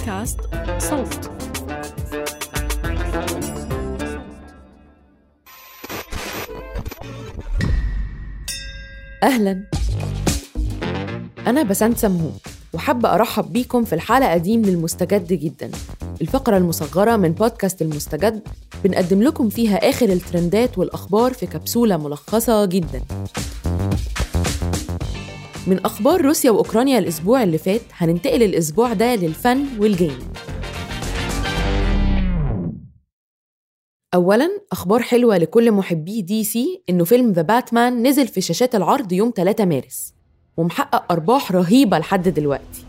بودكاست صوت. أهلا. أنا بسنت سمهون وحابة أرحب بيكم في الحلقة دي من المستجد جدا. الفقرة المصغرة من بودكاست المستجد بنقدم لكم فيها آخر الترندات والأخبار في كبسولة ملخصة جدا. من أخبار روسيا وأوكرانيا الأسبوع اللي فات هننتقل الأسبوع ده للفن وال gaming أولاً أخبار حلوة لكل محبي DC إنه فيلم The Batman نزل في شاشات العرض يوم 3 مارس ومحقق أرباح رهيبة لحد دلوقتي.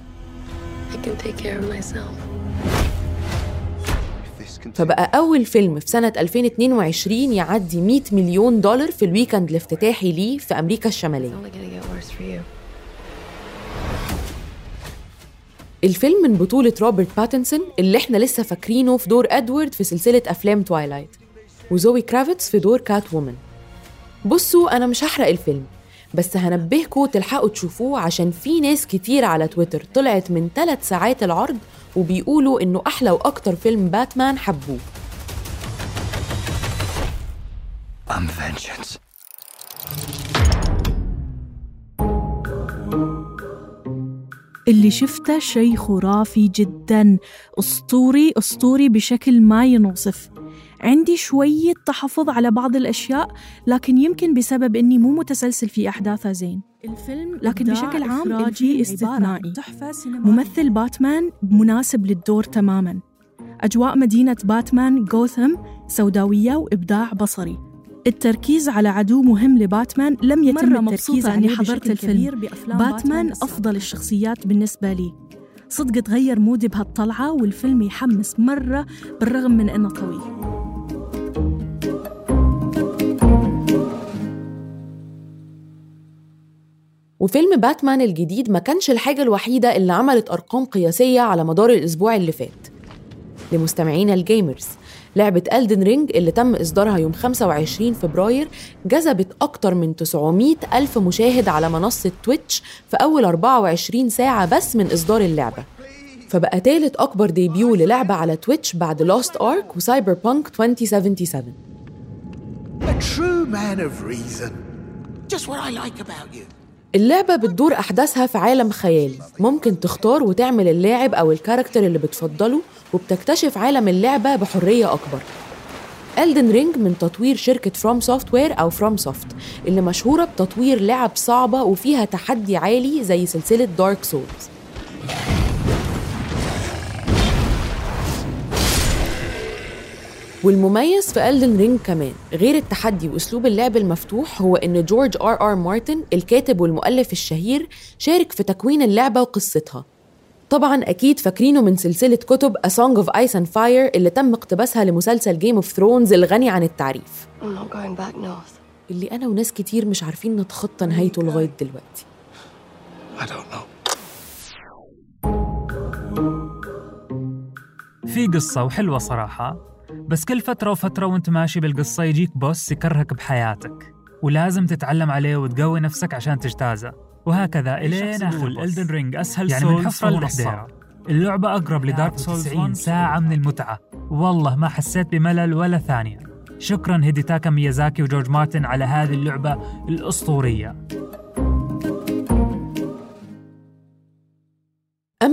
فبقى أول فيلم في سنة 2022 يعدي 100 مليون دولار في ال weekend الافتتاحي ليه في أمريكا الشمالية. الفيلم من بطولة روبرت باتنسون اللي إحنا لسه فاكرينه في دور أدوارد في سلسلة أفلام Twilight وزوي كرافيتس في دور Catwoman بصوا أنا مش هحرق الفيلم بس هنبهكوا تلحقوا تشوفوه عشان في ناس كتير على تويتر طلعت من ثلاث ساعات العرض وبيقولوا إنه أحلى وأكتر فيلم باتمان حبوه I'm vengeance. اللي شفته شيء خرافي جدا. أسطوري أسطوري بشكل ما ينوصف. عندي شوية تحفظ على بعض الأشياء لكن يمكن بسبب إني مو متسلسل في أحداثه زين. الفيلم لكن بشكل عام الفيلم استثنائي ممثل باتمان مناسب للدور تماما. أجواء مدينة باتمان غوثم سوداوية وإبداع بصري. التركيز على عدو مهم لباتمان لم يتم مرة التركيز عليه إني حضرت الفيلم. باتمان باتمان. أفضل الشخصيات بالنسبة لي صدق تغير mood ي بهالطلعة والفيلم يحمس مرة بالرغم من إنه طويل وفيلم باتمان الجديد ما كانش الحاجة الوحيدة اللي عملت أرقام قياسية على مدار الأسبوع اللي فات لمستمعينا ال gamers لعبة Elden Ring اللي تم إصدارها يوم 25 فبراير جذبت أكتر من 900 ألف مشاهد على منصة Twitch في أول 24 ساعة بس من إصدار اللعبة فبقى تالت أكبر debut للعبة على Twitch بعد Lost Ark و Cyberpunk 2077 A true man of reason. Just what I like about you. اللعبة بتدور أحداثها في عالم خيالي. ممكن تختار وتعمل اللاعب أو ال character اللي بتفضله وبتكتشف عالم اللعبة بحرية أكبر. Elden Ring من تطوير شركة FromSoftware أو FromSoft اللي مشهورة بتطوير لعب صعبة وفيها تحدي عالي زي سلسلة Dark Souls والمميز في Elden Ring كمان غير التحدي وأسلوب اللعب المفتوح هو إن جورج آر آر مارتن الكاتب والمؤلف الشهير شارك في تكوين اللعبة وقصتها. طبعا أكيد فاكرينه من سلسلة كتب A Song of Ice and Fire اللي تم اقتباسها لمسلسل Game of Thrones الغني عن التعريف. I'm not going back north. اللي أنا وناس كتير مش عارفين نتخطى نهايته لغاية دلوقتي. I don't know. في قصة وحلوة صراحة. بس كل فترة وفترة وانت ماشي بالقصة يجيك boss يكرهك بحياتك ولازم تتعلم عليه وتقوي نفسك عشان تجتازه. وهكذا الين اخر Elden Ring أسهل يعني من حفرة للحديرة اللعبة أقرب ل Dark Souls 90 ساعة من المتعة. والله ما حسيت بملل ولا ثانية. شكرا هيديتاكا ميازاكي وجورج مارتن على هذه اللعبة الأسطورية.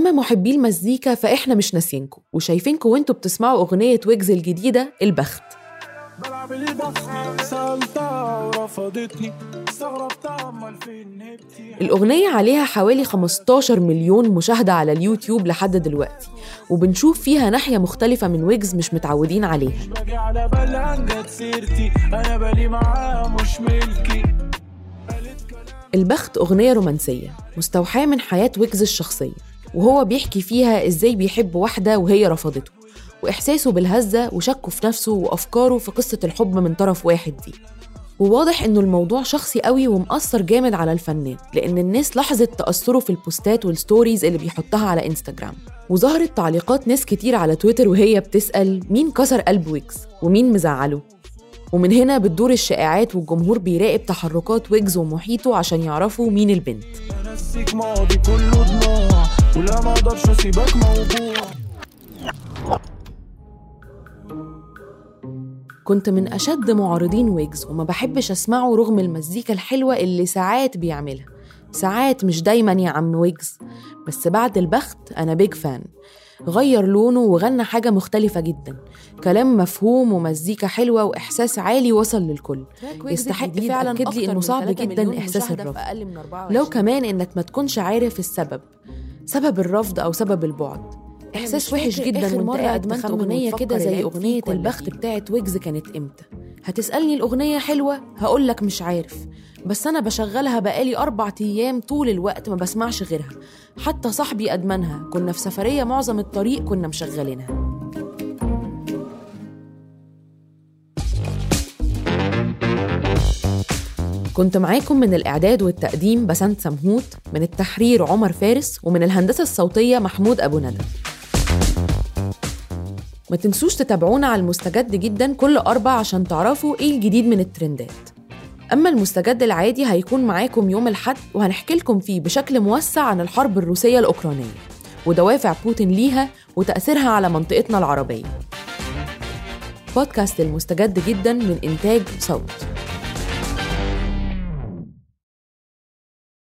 أما محبي المزيكا فإحنا مش ناسينكم. وشايفينكم وإنتوا بتسمعوا أغنية ويجز الجديدة البخت. بلعب البخت سألتها ورفضتني. استغربت امال فين هبتي الأغنية عليها حوالي 15 مليون مشاهدة على اليوتيوب لحد دلوقتي. وبنشوف فيها ناحية مختلفة من ويجز مش متعودين عليها. باجي على بالها جت سيرتي. أنا بالي معاها مش ملكي. البخت أغنية رومانسية مستوحاة من حياة ويجز الشخصية. وهو بيحكي فيها إزاي بيحب واحدة وهي رفضته وإحساسه بالهزة وشكه في نفسه وأفكاره في قصة الحب من طرف واحد دي. وواضح إنه الموضوع شخصي قوي ومأثر جامد على الفنان لأن الناس لاحظت تأثره في البوستات وال stories اللي بيحطها على إنستجرام. وظهرت تعليقات ناس كتير على تويتر وهي بتسأل مين كسر قلب ويجز؟ ومين مزعله؟ ومن هنا بتدور الشائعات والجمهور بيراقب تحركات ويجز ومحيطه عشان يعرفوا مين البنت. ولا ما أقدرش اسيبك موجوع. كنت من أشد معارضين ويجز وما بحبش أسمعه رغم المزيكا الحلوة اللي ساعات بيعملها. ساعات مش دايما يا عم ويجز بس بعد البخت أنا big fan غير لونه وغنى حاجة مختلفة جدا. كلام مفهوم ومزيكا حلوة وإحساس عالي وصل للكل. يستحق فعلا أكد لي إنه صعب جدا إحساس الرفض. لو كمان إنك ما تكونش عارف السبب. سبب الرفض أو سبب البعد. إحساس وحش جدا وانت مرة أدمنت أغنية كده زي أغنية البخت بتاعت ويجز كانت إمتى؟ هتسألني الأغنية حلوة هقولك مش عارف بس أنا بشغلها بقالي أربع أيام طول الوقت ما بسمعش غيرها. حتى صاحبي أدمنها كنا في سفرية معظم الطريق كنا مشغلينها. كنت معاكم من الإعداد والتقديم بسنت سمهوت من التحرير عمر فارس ومن الهندسة الصوتية محمود أبو ندى. ما تنسوش تتابعونا على المستجد جدا كل أربع عشان تعرفوا إيه الجديد من الترندات. أما المستجد العادي هيكون معاكم يوم الحد وهنحكي لكم فيه بشكل موسع عن الحرب الروسية الأوكرانية ودوافع بوتين ليها وتأثيرها على منطقتنا العربية. بودكاست المستجد جدا من إنتاج صوت.